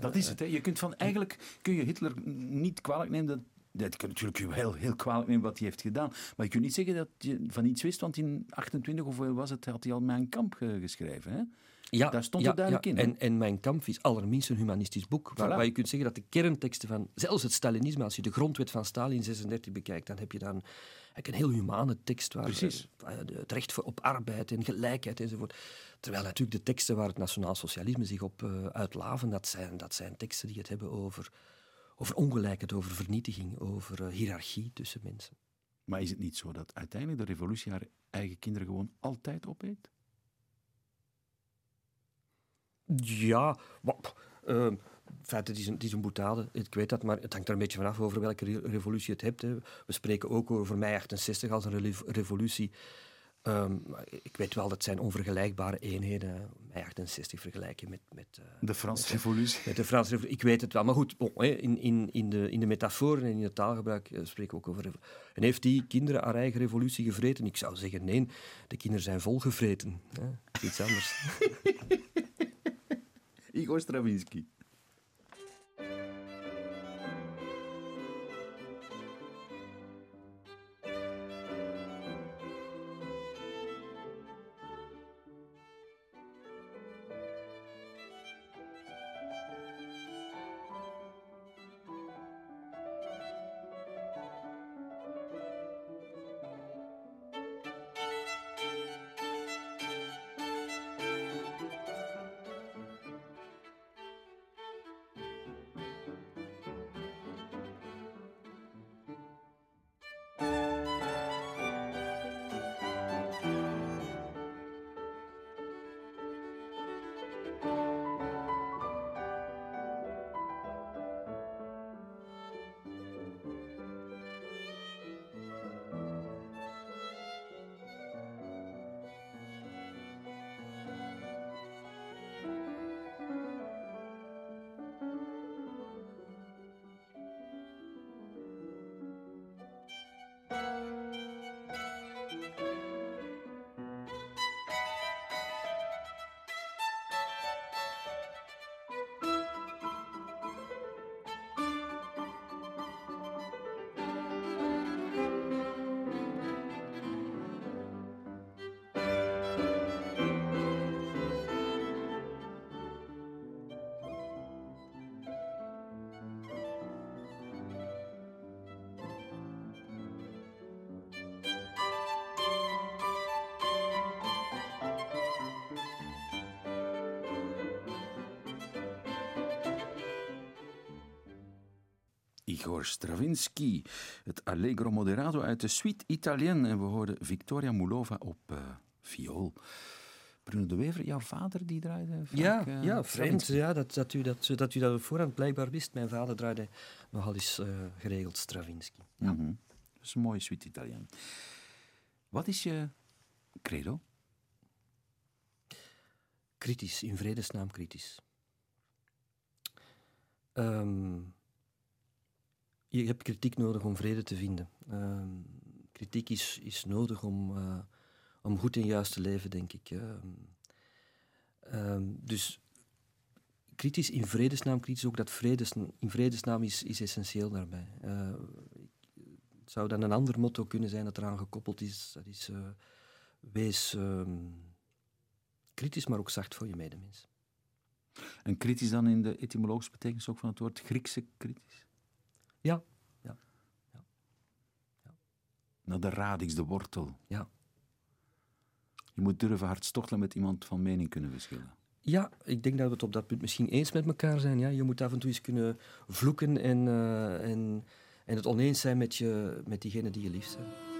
Dat is het. Hè. Je kunt van, eigenlijk kun je Hitler niet kwalijk nemen dat dat kan natuurlijk heel, heel kwalijk nemen wat hij heeft gedaan. Maar je kunt niet zeggen dat je van iets wist, want in 28 of was het, had hij al Mijn Kamp geschreven. Hè? Ja, Daar stond ja, het duidelijk ja. in. En, en Mijn Kamp is allerminst een humanistisch boek. Waar, Voilà. waar je kunt zeggen dat de kernteksten van, zelfs het Stalinisme, als je de grondwet van Stalin 36 bekijkt, dan heb je dan eigenlijk een heel humane tekst waar Precies. eh, het recht voor, op arbeid en gelijkheid enzovoort. Terwijl natuurlijk de teksten waar het nationaal socialisme zich op uh, uitlaven, dat zijn, dat zijn teksten die het hebben over, over ongelijkheid, over vernietiging, over uh, hiërarchie tussen mensen. Maar is het niet zo dat uiteindelijk de revolutie haar eigen kinderen gewoon altijd opeet? Ja, maar, uh, feit, het, is een, het is een boetade, ik weet dat, maar het hangt er een beetje vanaf over welke re revolutie het hebt. Hè. We spreken ook over mei 68 als een revolutie. Um, ik weet wel, dat zijn onvergelijkbare eenheden. Mei 68 vergelijken met... met uh, de Franse revolutie. Met de Franse revolutie, ik weet het wel. Maar goed, bon, in, in, in, de, in de metaforen en in het taalgebruik uh, spreken we ook over... En heeft die kinderen haar eigen revolutie gevreten? Ik zou zeggen, nee, de kinderen zijn volgevreten. Hè. Iets anders. [laughs] Igor Stravinsky. Igor Stravinsky, het Allegro Moderato uit de Suite Italienne. En we hoorden Victoria Mulova op uh, viool. Bruno de Wever, jouw vader die draaide vaak, Ja, uh, ja vreemd ja, dat, dat, u dat, dat u dat op voorhand blijkbaar wist. Mijn vader draaide nogal eens uh, geregeld Stravinsky. Ja. Mm -hmm. Dat is een mooie Suite Italienne. Wat is je credo? Kritisch, in vredesnaam kritisch. Um, je hebt kritiek nodig om vrede te vinden. Uh, kritiek is, is nodig om, uh, om goed en juist te leven, denk ik. Uh, dus kritisch in vredesnaam, kritisch ook dat vredes, in vredesnaam is, is essentieel daarbij. zou dan een ander motto kunnen zijn dat eraan gekoppeld is. Dat is uh, wees ehm, kritisch, maar ook zacht voor je medemens. En kritisch dan in de etymologische betekenis ook van het woord Griekse kritisch? Ja. ja. ja. ja. Naar de radix, de wortel. Ja. Je moet durven hartstochtelijk met iemand van mening kunnen verschillen. Ja, ik denk dat we het op dat punt misschien eens met elkaar zijn. Ja. Je moet af en toe eens kunnen vloeken en, uh, en, en het oneens zijn met, je, met diegene die je liefst hebt.